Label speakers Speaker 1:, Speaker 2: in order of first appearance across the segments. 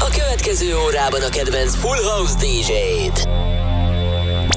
Speaker 1: A következő órában a kedvenc Full House DJ-t.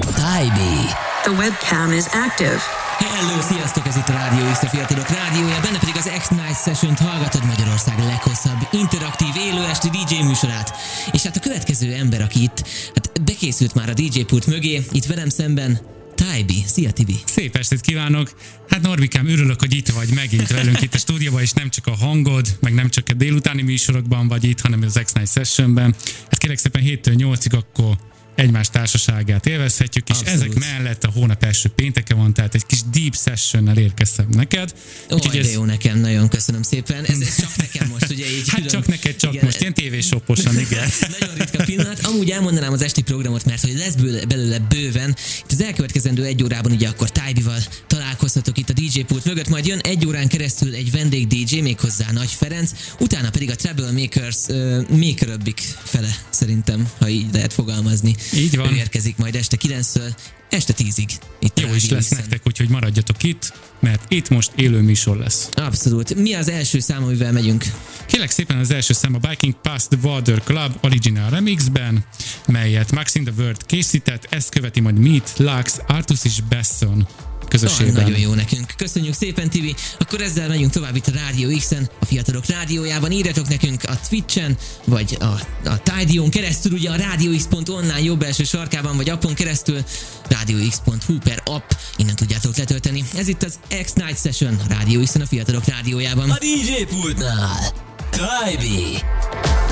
Speaker 1: Tybee.
Speaker 2: The webcam is active.
Speaker 3: Hello, sziasztok! Ez itt a Rádió X, a Fiatalok Rádiója, benne pedig az X-Night Session-t hallgatod Magyarország leghosszabb, interaktív, élő esti DJ műsorát. És hát a következő ember, aki itt hát bekészült már a DJ pult mögé, itt velem szemben Tybee. Szia Tibi!
Speaker 4: Szép estét kívánok! Hát Norbikám, örülök, hogy itt vagy megint velünk itt a stúdióban, és nem csak a hangod, meg nem csak a délutáni műsorokban vagy itt, hanem az X-Night Sessionben. Hát kérlek szépen 7-től 8-ig akkor egymás társaságát élvezhetjük, és
Speaker 3: Abszolút.
Speaker 4: ezek mellett a hónap első pénteke van, tehát egy kis deep sessionnel érkeztem neked.
Speaker 3: Ó, de ez... jó nekem, nagyon köszönöm szépen. Ez, ez csak nekem most, ugye így.
Speaker 4: Hát
Speaker 3: külön-
Speaker 4: csak neked, csak
Speaker 3: Igen.
Speaker 4: most, ilyen tévésoposan, igen.
Speaker 3: Nagyon ritka pillanat. Amúgy elmondanám az esti programot, mert hogy lesz bőle, belőle bőven. Itt az elkövetkezendő egy órában ugye akkor Tybee-val találkozhatok itt a DJ pult mögött, majd jön egy órán keresztül egy vendég DJ, méghozzá Nagy Ferenc, utána pedig a Troublemakers uh, makeröbbik fele, szerintem, ha így lehet fogalmazni.
Speaker 4: Így van.
Speaker 3: Ő érkezik majd este 9-től, este 10-ig. Itt
Speaker 4: Jó is lesz
Speaker 3: X-en.
Speaker 4: nektek, úgyhogy maradjatok itt, mert itt most élő műsor lesz.
Speaker 3: Abszolút. Mi az első szám, amivel megyünk?
Speaker 4: Kérlek szépen az első szám a Biking Past the Water Club Original Remixben, melyet Max in the World készített, ezt követi majd Meat, Lux, Artus és Besson Közösségben.
Speaker 3: nagyon jó nekünk. Köszönjük szépen, Tibi. Akkor ezzel megyünk tovább itt a Rádió X-en, a Fiatalok Rádiójában. Írjatok nekünk a Twitch-en, vagy a, a Tidion keresztül, ugye a radiox.online jobb első sarkában, vagy appon keresztül, radiox.hu per app, innen tudjátok letölteni. Ez itt az X-Night Session, Rádió X-en, a Fiatalok Rádiójában.
Speaker 1: A DJ pultnál. Tybee.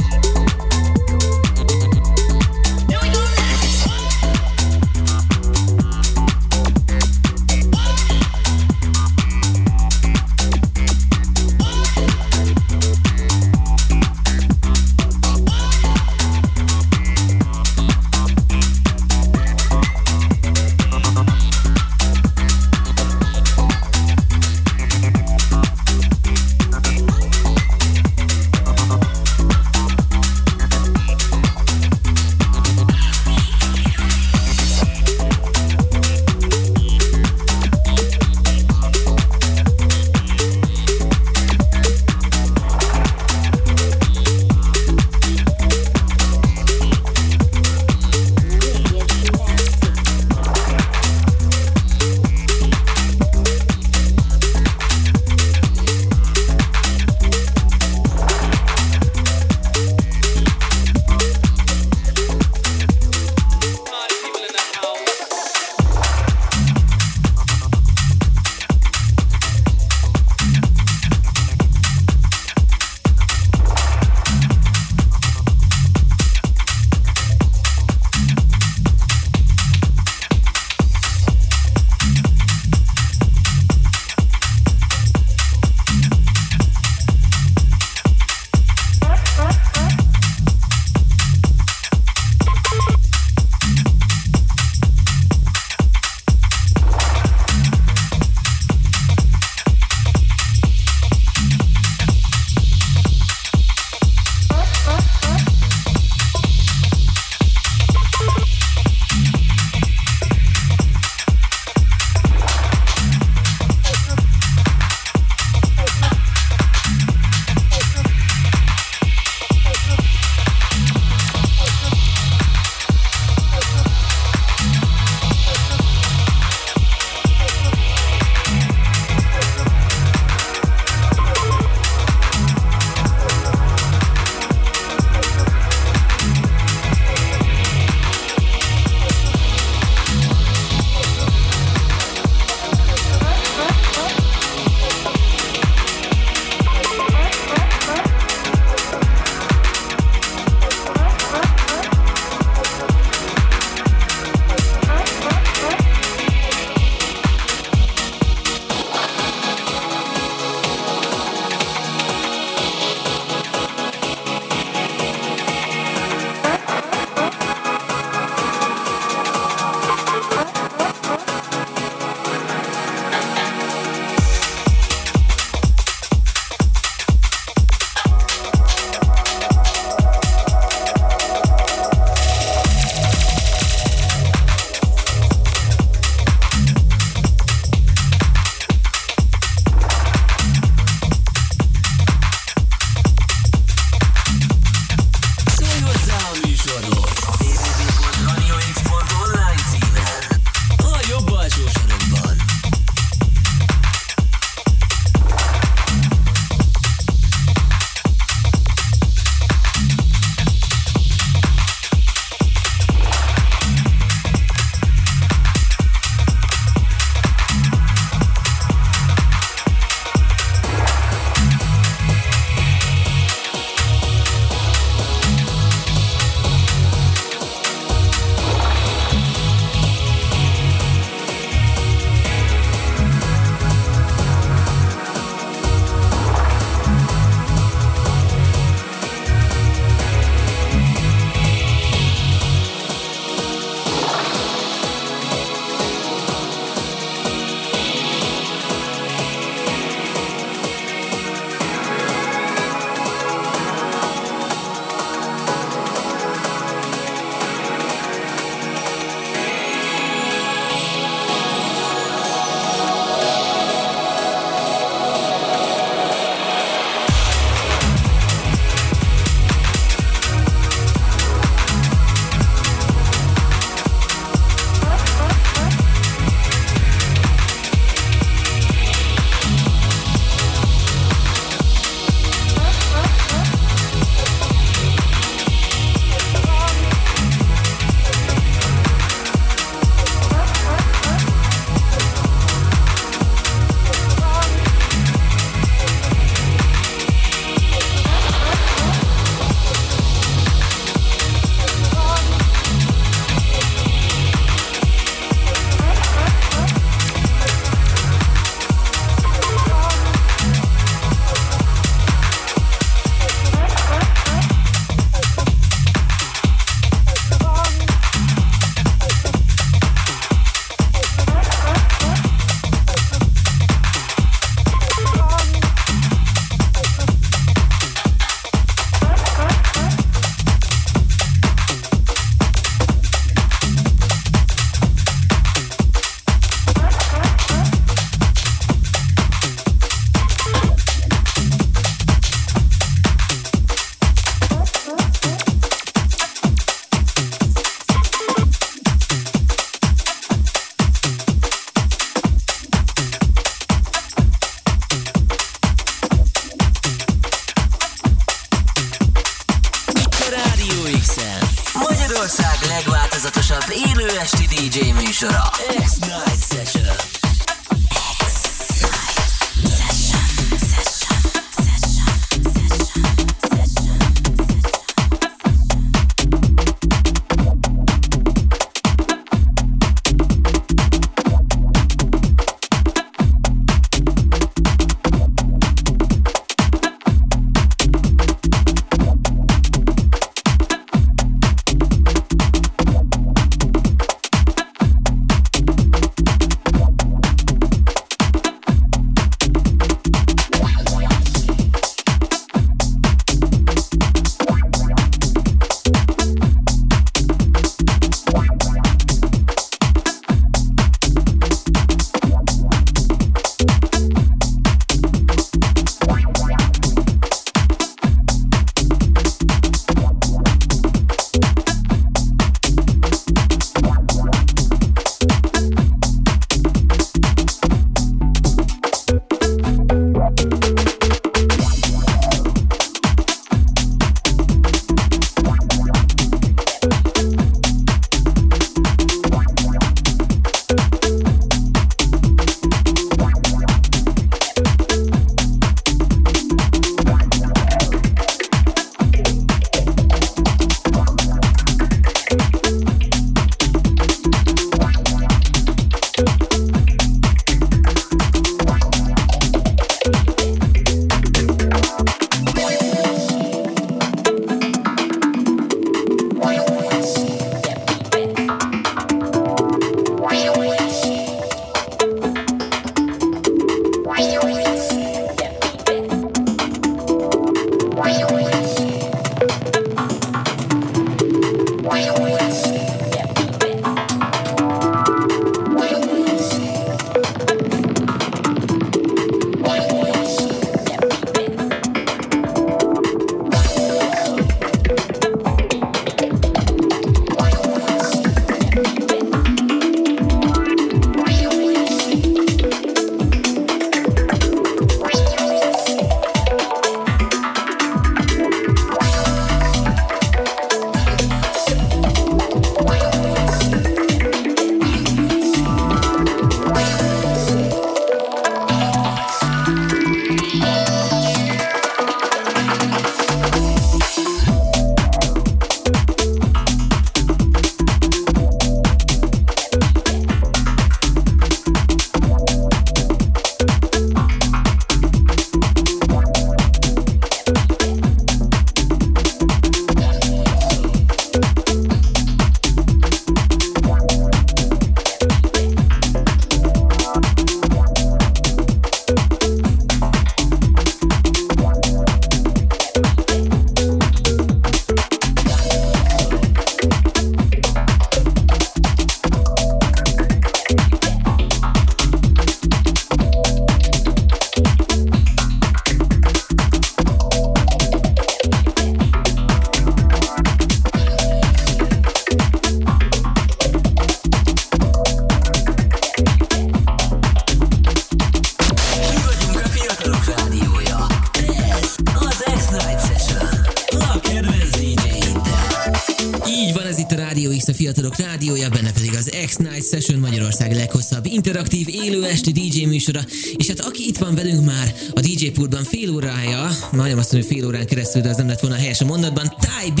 Speaker 1: műsora,
Speaker 3: és hát aki itt van velünk már a DJ pultban fél órája, majdnem azt mondom, hogy fél órán keresztül, de az nem lett volna helyes a mondatban, Ty B.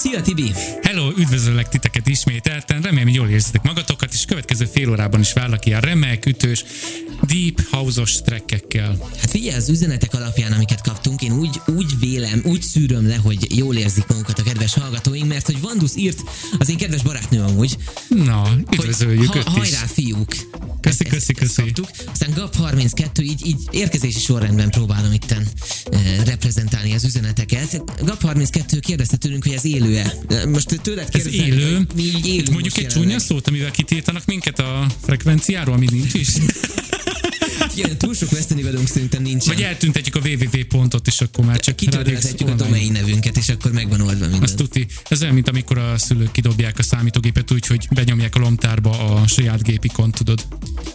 Speaker 3: Szia Tibi!
Speaker 4: Hello, üdvözöllek titeket ismételten, remélem jól érzitek magatokat, és következő fél órában is várlak ilyen remek, ütős, deep house-os trekkekkel.
Speaker 3: Hát figyelj, az üzenetek alapján, amiket kaptunk, én úgy, úgy vélem, úgy szűröm le, hogy jól érzik magukat a kedves hallgatóink, mert hogy Vandus írt, az én kedves barátnő amúgy,
Speaker 4: Na, üdvözöljük
Speaker 3: hogy
Speaker 4: őt is.
Speaker 3: hajrá fiúk!
Speaker 4: Köszi,
Speaker 3: Ezt-
Speaker 4: köszi, köszi.
Speaker 3: kaptuk. Aztán GAP 32, így, így érkezési sorrendben próbálom itten e, reprezentálni az üzeneteket. GAP 32 kérdezte tőlünk, hogy ez élő-e. Most tőled
Speaker 4: Ez
Speaker 3: kérdezem,
Speaker 4: élő.
Speaker 3: hogy mi így
Speaker 4: Itt
Speaker 3: élünk
Speaker 4: mondjuk
Speaker 3: most
Speaker 4: egy
Speaker 3: jelenleg.
Speaker 4: csúnya szót, amivel kitiltanak minket a frekvenciáról, ami nincs is.
Speaker 3: Igen, túl sok vesztenivelünk szerintem nincsen.
Speaker 4: Vagy eltüntetjük a www pontot, és akkor már csak
Speaker 3: Kitörölhetjük a domain nevünket, és akkor megvan oldva minden.
Speaker 4: Azt tuti. Ez olyan, mint amikor a szülők kidobják a számítógépet úgy, hogy benyomják a lomtárba a saját gépikon, tudod.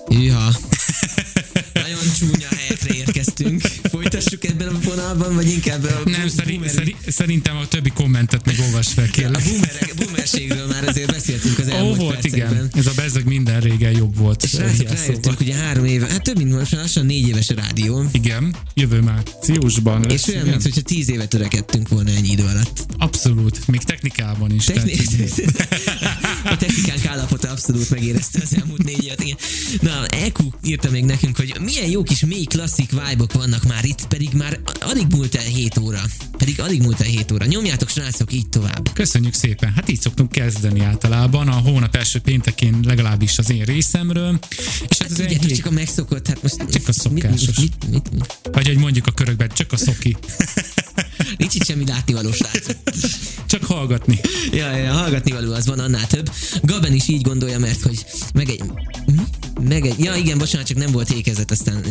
Speaker 3: Hűha. Nagyon csúnya helyekre érkeztünk. Folytassuk ebben a vonalban, vagy inkább a
Speaker 4: Nem, szerint, szerint, szerintem a többi kommentet meg olvas fel,
Speaker 3: a
Speaker 4: kérlek.
Speaker 3: boomerek, boomerségről már azért beszéltünk az
Speaker 4: Ó,
Speaker 3: elmúlt
Speaker 4: volt,
Speaker 3: percekben.
Speaker 4: igen. Ez a bezzeg minden régen jobb volt.
Speaker 3: És rájöttünk,
Speaker 4: Ilyen szóval.
Speaker 3: rájöttünk, ugye három éve, hát több mint most lassan négy éves a rádió.
Speaker 4: Igen, jövő márciusban lesz.
Speaker 3: És olyan,
Speaker 4: igen.
Speaker 3: mintha tíz éve törekedtünk volna ennyi idő alatt.
Speaker 4: Abszolút, még technikában is.
Speaker 3: Techni- a technikánk állapota abszolút megérezte az elmúlt négy évet. Igen. Na, EQ írta még nekünk, hogy milyen jó kis mély klasszik vibe vannak már itt, pedig már alig múlt el 7 óra. Pedig alig múlt el 7 óra. Nyomjátok srácok így tovább.
Speaker 4: Köszönjük szépen. Hát így szoktunk kezdeni általában, a hónap első péntekén legalábbis az én részemről. És hát ez
Speaker 3: Tudjátok,
Speaker 4: enyhé-
Speaker 3: csak a megszokott, hát most...
Speaker 4: Csak a szokásos.
Speaker 3: Mit, mit, mit, mit,
Speaker 4: Vagy hogy mondjuk a körökben, csak a szoki.
Speaker 3: nincs itt semmi látnivaló srácok.
Speaker 4: Csak hallgatni.
Speaker 3: Ja, ja, hallgatni való az van annál több. Gaben is így gondolja, mert hogy meg egy... Meg egy... Ja igen, bocsánat, csak nem volt ékezet, aztán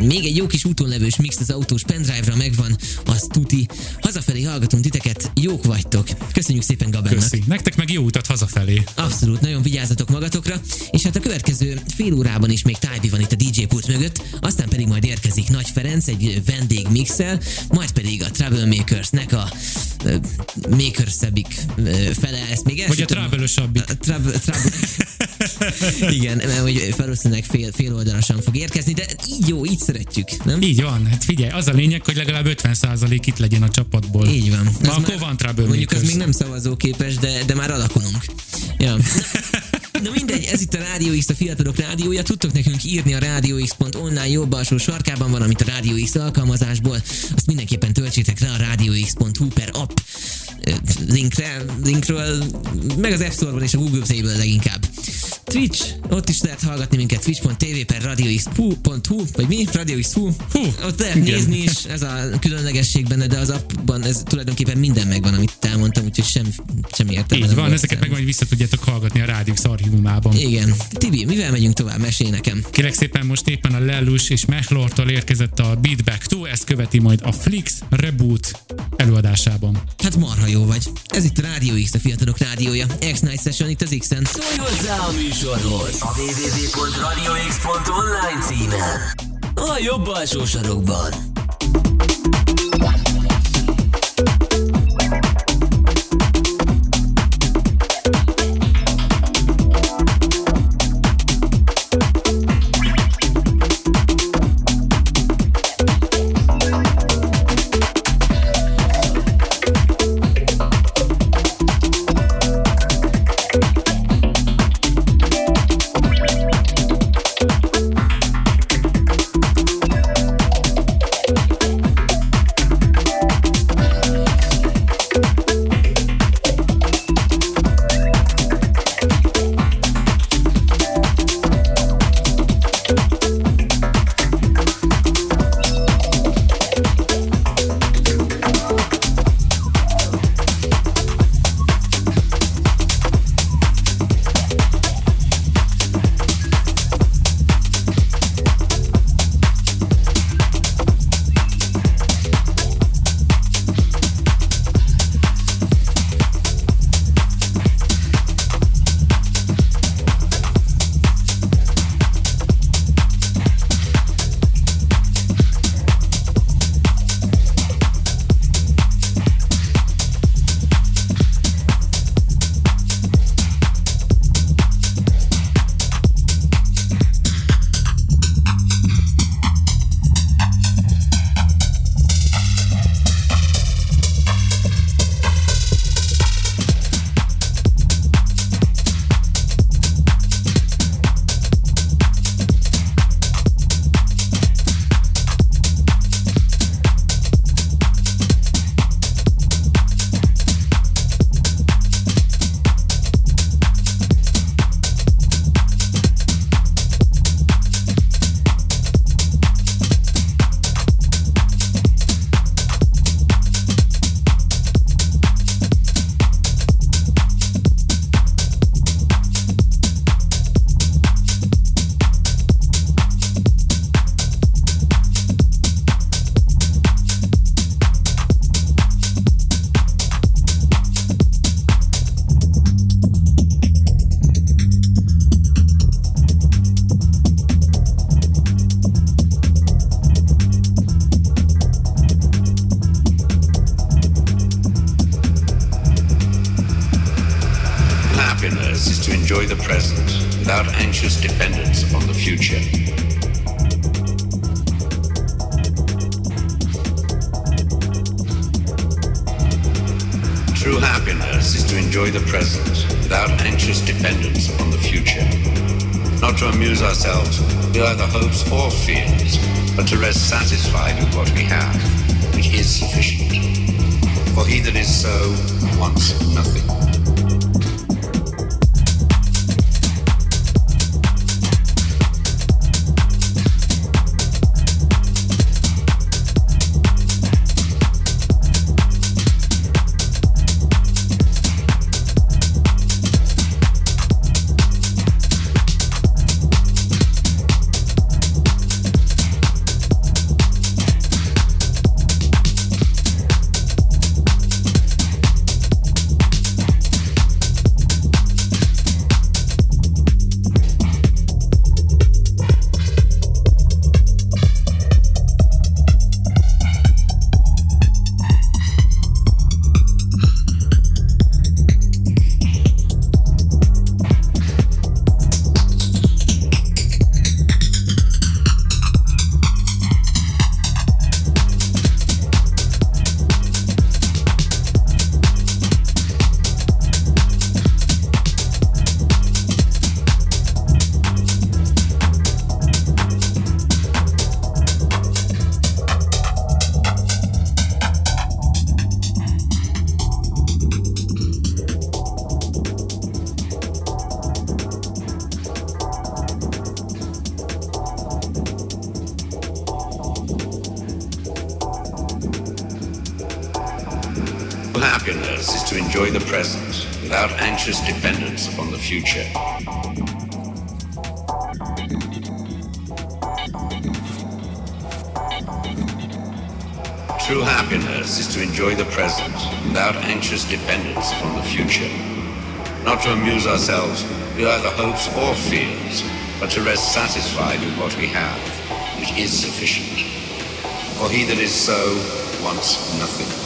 Speaker 3: még egy jó kis úton levős mix az autós pendrive-ra megvan, az tuti. Hazafelé hallgatunk titeket, jók vagytok. Köszönjük szépen Gabennak.
Speaker 4: Köszi. Nektek meg jó utat hazafelé.
Speaker 3: Abszolút, nagyon vigyázzatok magatokra, és hát a következő fél órában is még Tájbi van itt a DJ pult mögött, aztán pedig majd érkezik Nagy Ferenc egy vendég mixel, majd pedig a Troublemakersnek a uh, Makersebbik uh, fele, ezt még el
Speaker 4: Vagy a
Speaker 3: tudom-
Speaker 4: Trouble-ösabbik.
Speaker 3: a Trouble, trouble. Igen, mert hogy valószínűleg fél, fél oldalasan fog érkezni, de így jó, így szeretjük, nem?
Speaker 4: Így van, hát figyelj, az a lényeg, hogy legalább 50% itt legyen a csapatból.
Speaker 3: Így van. Ez
Speaker 4: akkor van Trouble
Speaker 3: Mondjuk az még nem szavazóképes, de, de már alakulunk. Ja. Na, mindegy, ez itt a Rádió X, a Fiatalok Rádiója. Tudtok nekünk írni a rádióx.online jobb alsó sarkában van, amit a Rádió X alkalmazásból. Azt mindenképpen töltsétek rá a rádióx.hu per app linkre, linkről, meg az App Store-ban és a Google Play-ből leginkább. Twitch, ott is lehet hallgatni minket, twitch.tv per radiox.hu, vagy mi? Radiox.hu.
Speaker 4: Hú,
Speaker 3: Ott lehet
Speaker 4: igen.
Speaker 3: nézni is, ez a különlegesség benne, de az appban ez tulajdonképpen minden megvan, amit elmondtam, úgyhogy sem, semmi értelme.
Speaker 4: Így van, ezeket meg majd vissza tudjátok hallgatni a Rádiós archívumában.
Speaker 3: Igen. Tibi, mivel megyünk tovább? Mesélj nekem.
Speaker 4: Kérlek szépen most éppen a Lellus és Mehlortól érkezett a Beatback 2, ezt követi majd a Flix Reboot előadásában.
Speaker 3: Hát marha jó vagy. Ez itt a Rádió X, a fiatalok rádiója. X-Night Session itt az X-en.
Speaker 1: Szólj hozzá a műsorhoz a www.radiox.online címen. A jobb alsó sarokban.
Speaker 5: Future. True happiness is to enjoy the present without anxious dependence upon the future. Not to amuse ourselves with either hopes or fears, but to rest satisfied with what we have, which is sufficient. For he that is so wants nothing.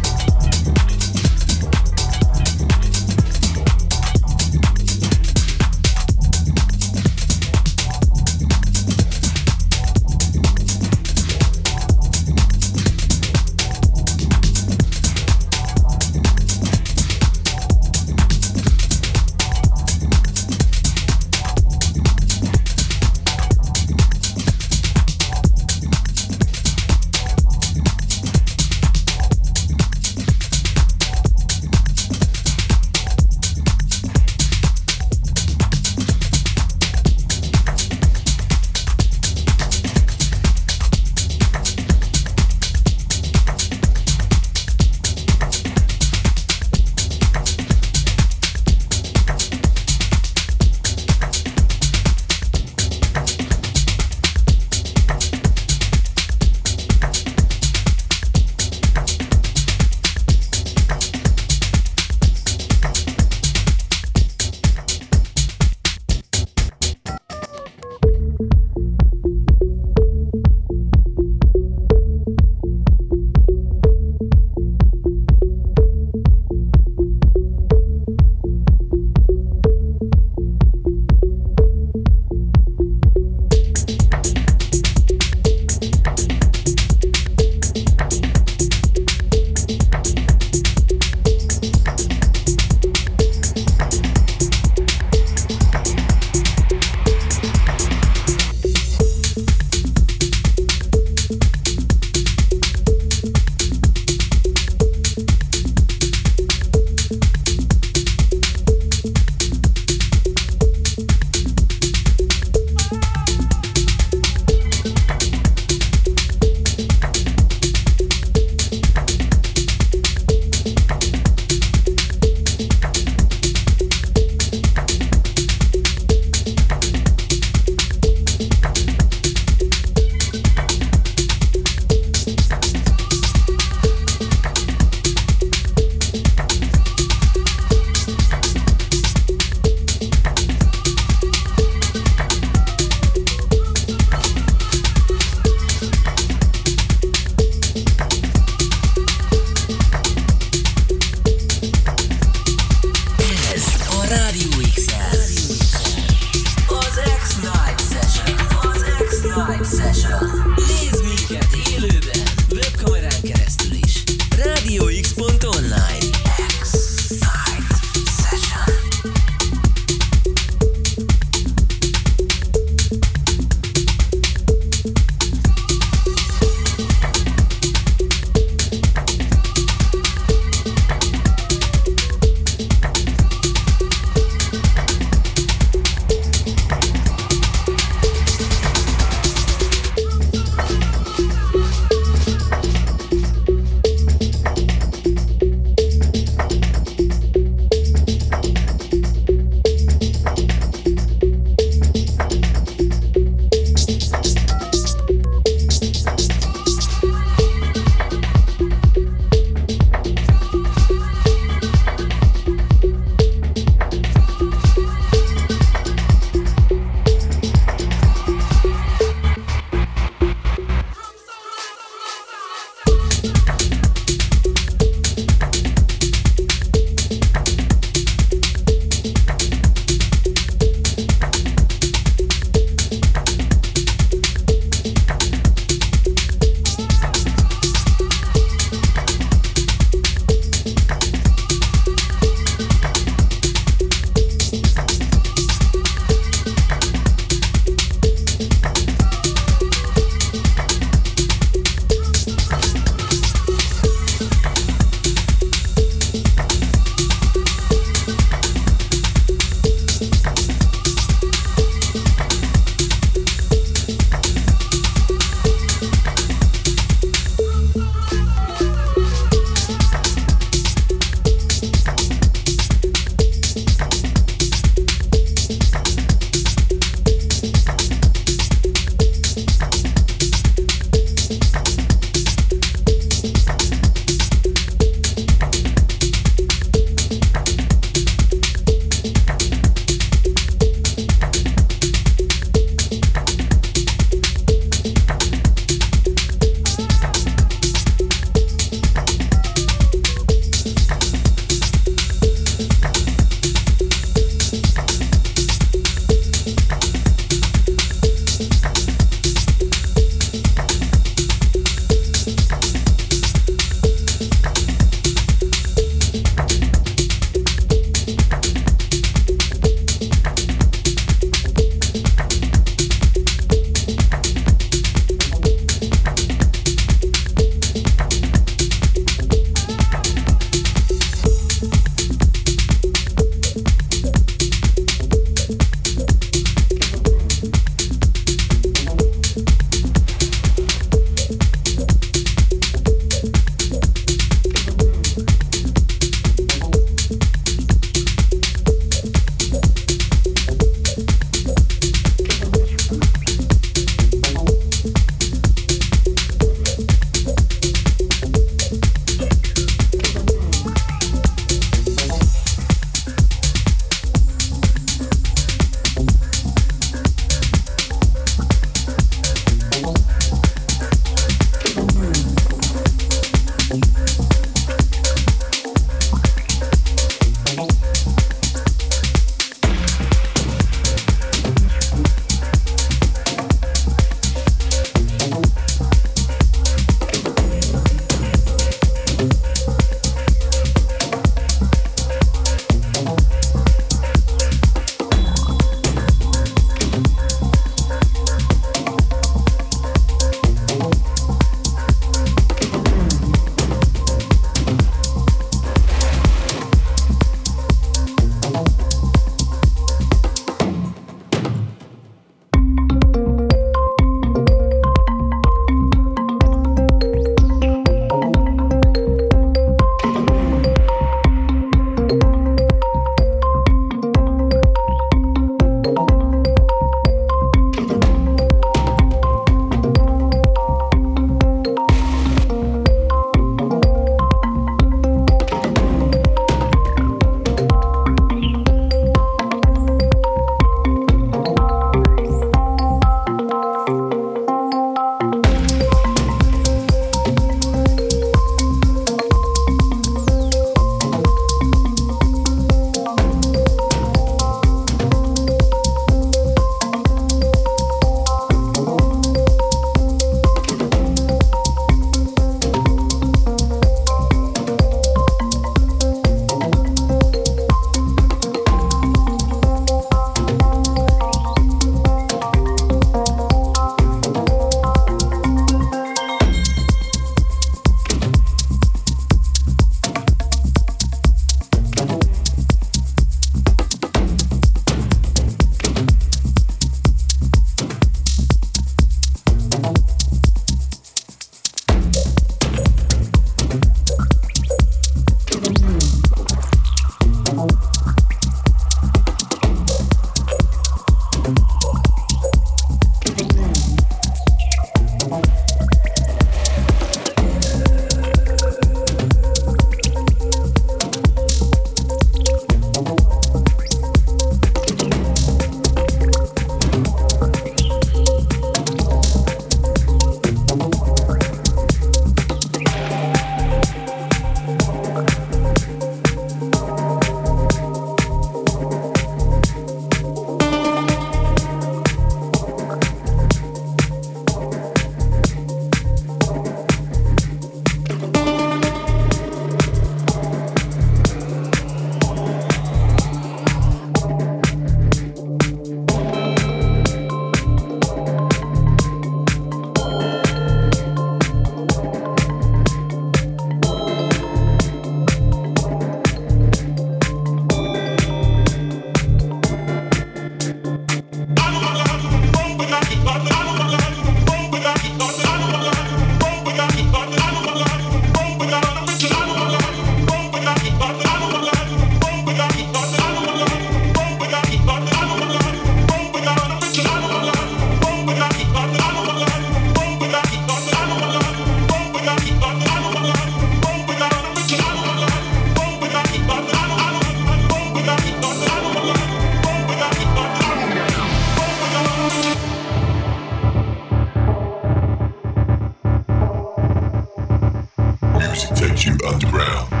Speaker 1: music takes
Speaker 6: you underground.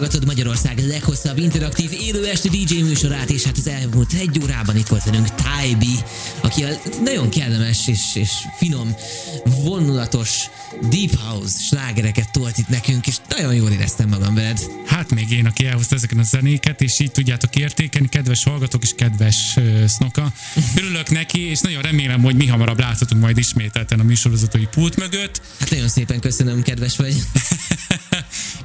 Speaker 3: Hallgatod Magyarország leghosszabb interaktív élő esti DJ műsorát, és hát az elmúlt egy órában itt volt velünk Tybi, aki a nagyon kellemes és, és finom, vonulatos Deep House slágereket tolt itt nekünk, és nagyon jól éreztem magam veled.
Speaker 4: Hát még én, aki elhozta ezeket a zenéket, és így tudjátok értékeni, kedves hallgatók és kedves uh, Snoka. Örülök neki, és nagyon remélem, hogy mi hamarabb láthatunk majd ismételten a műsorvezetői pult mögött.
Speaker 3: Hát nagyon szépen köszönöm, kedves vagy.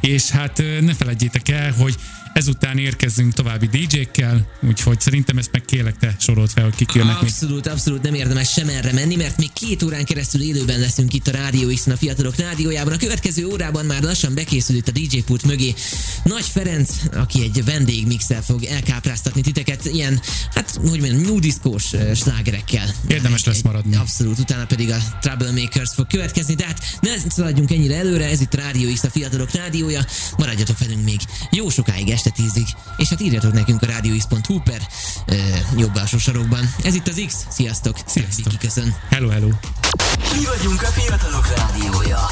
Speaker 4: és hát ne felejtjétek el, hogy ezután érkezzünk további DJ-kkel, úgyhogy szerintem ezt meg kérlek te sorolt fel, hogy kik jönnek még.
Speaker 3: Abszolút, abszolút nem érdemes sem erre menni, mert még két órán keresztül élőben leszünk itt a Rádió x a Fiatalok Rádiójában. A következő órában már lassan bekészül itt a DJ pult mögé Nagy Ferenc, aki egy vendégmixel fog elkápráztatni titeket ilyen, hát hogy mondjam, new diszkós slágerekkel.
Speaker 4: Érdemes
Speaker 3: Egy-
Speaker 4: lesz maradni.
Speaker 3: Abszolút, utána pedig a Troublemakers fog következni, de hát ne szaladjunk ennyire előre, ez itt a Rádió X a Fiatalok Rádiója, maradjatok velünk még jó sokáig este tízig, és hát írjatok nekünk a radiox.hu per ö, jobb alsó sarokban. Ez itt az X, sziasztok!
Speaker 4: Sziasztok.
Speaker 3: Viki köszön.
Speaker 4: Hello, hello!
Speaker 1: Mi vagyunk a fiatalok rádiója.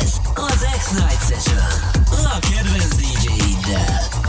Speaker 1: Ez az X-Night Session. A kedvenc DJ-iddel.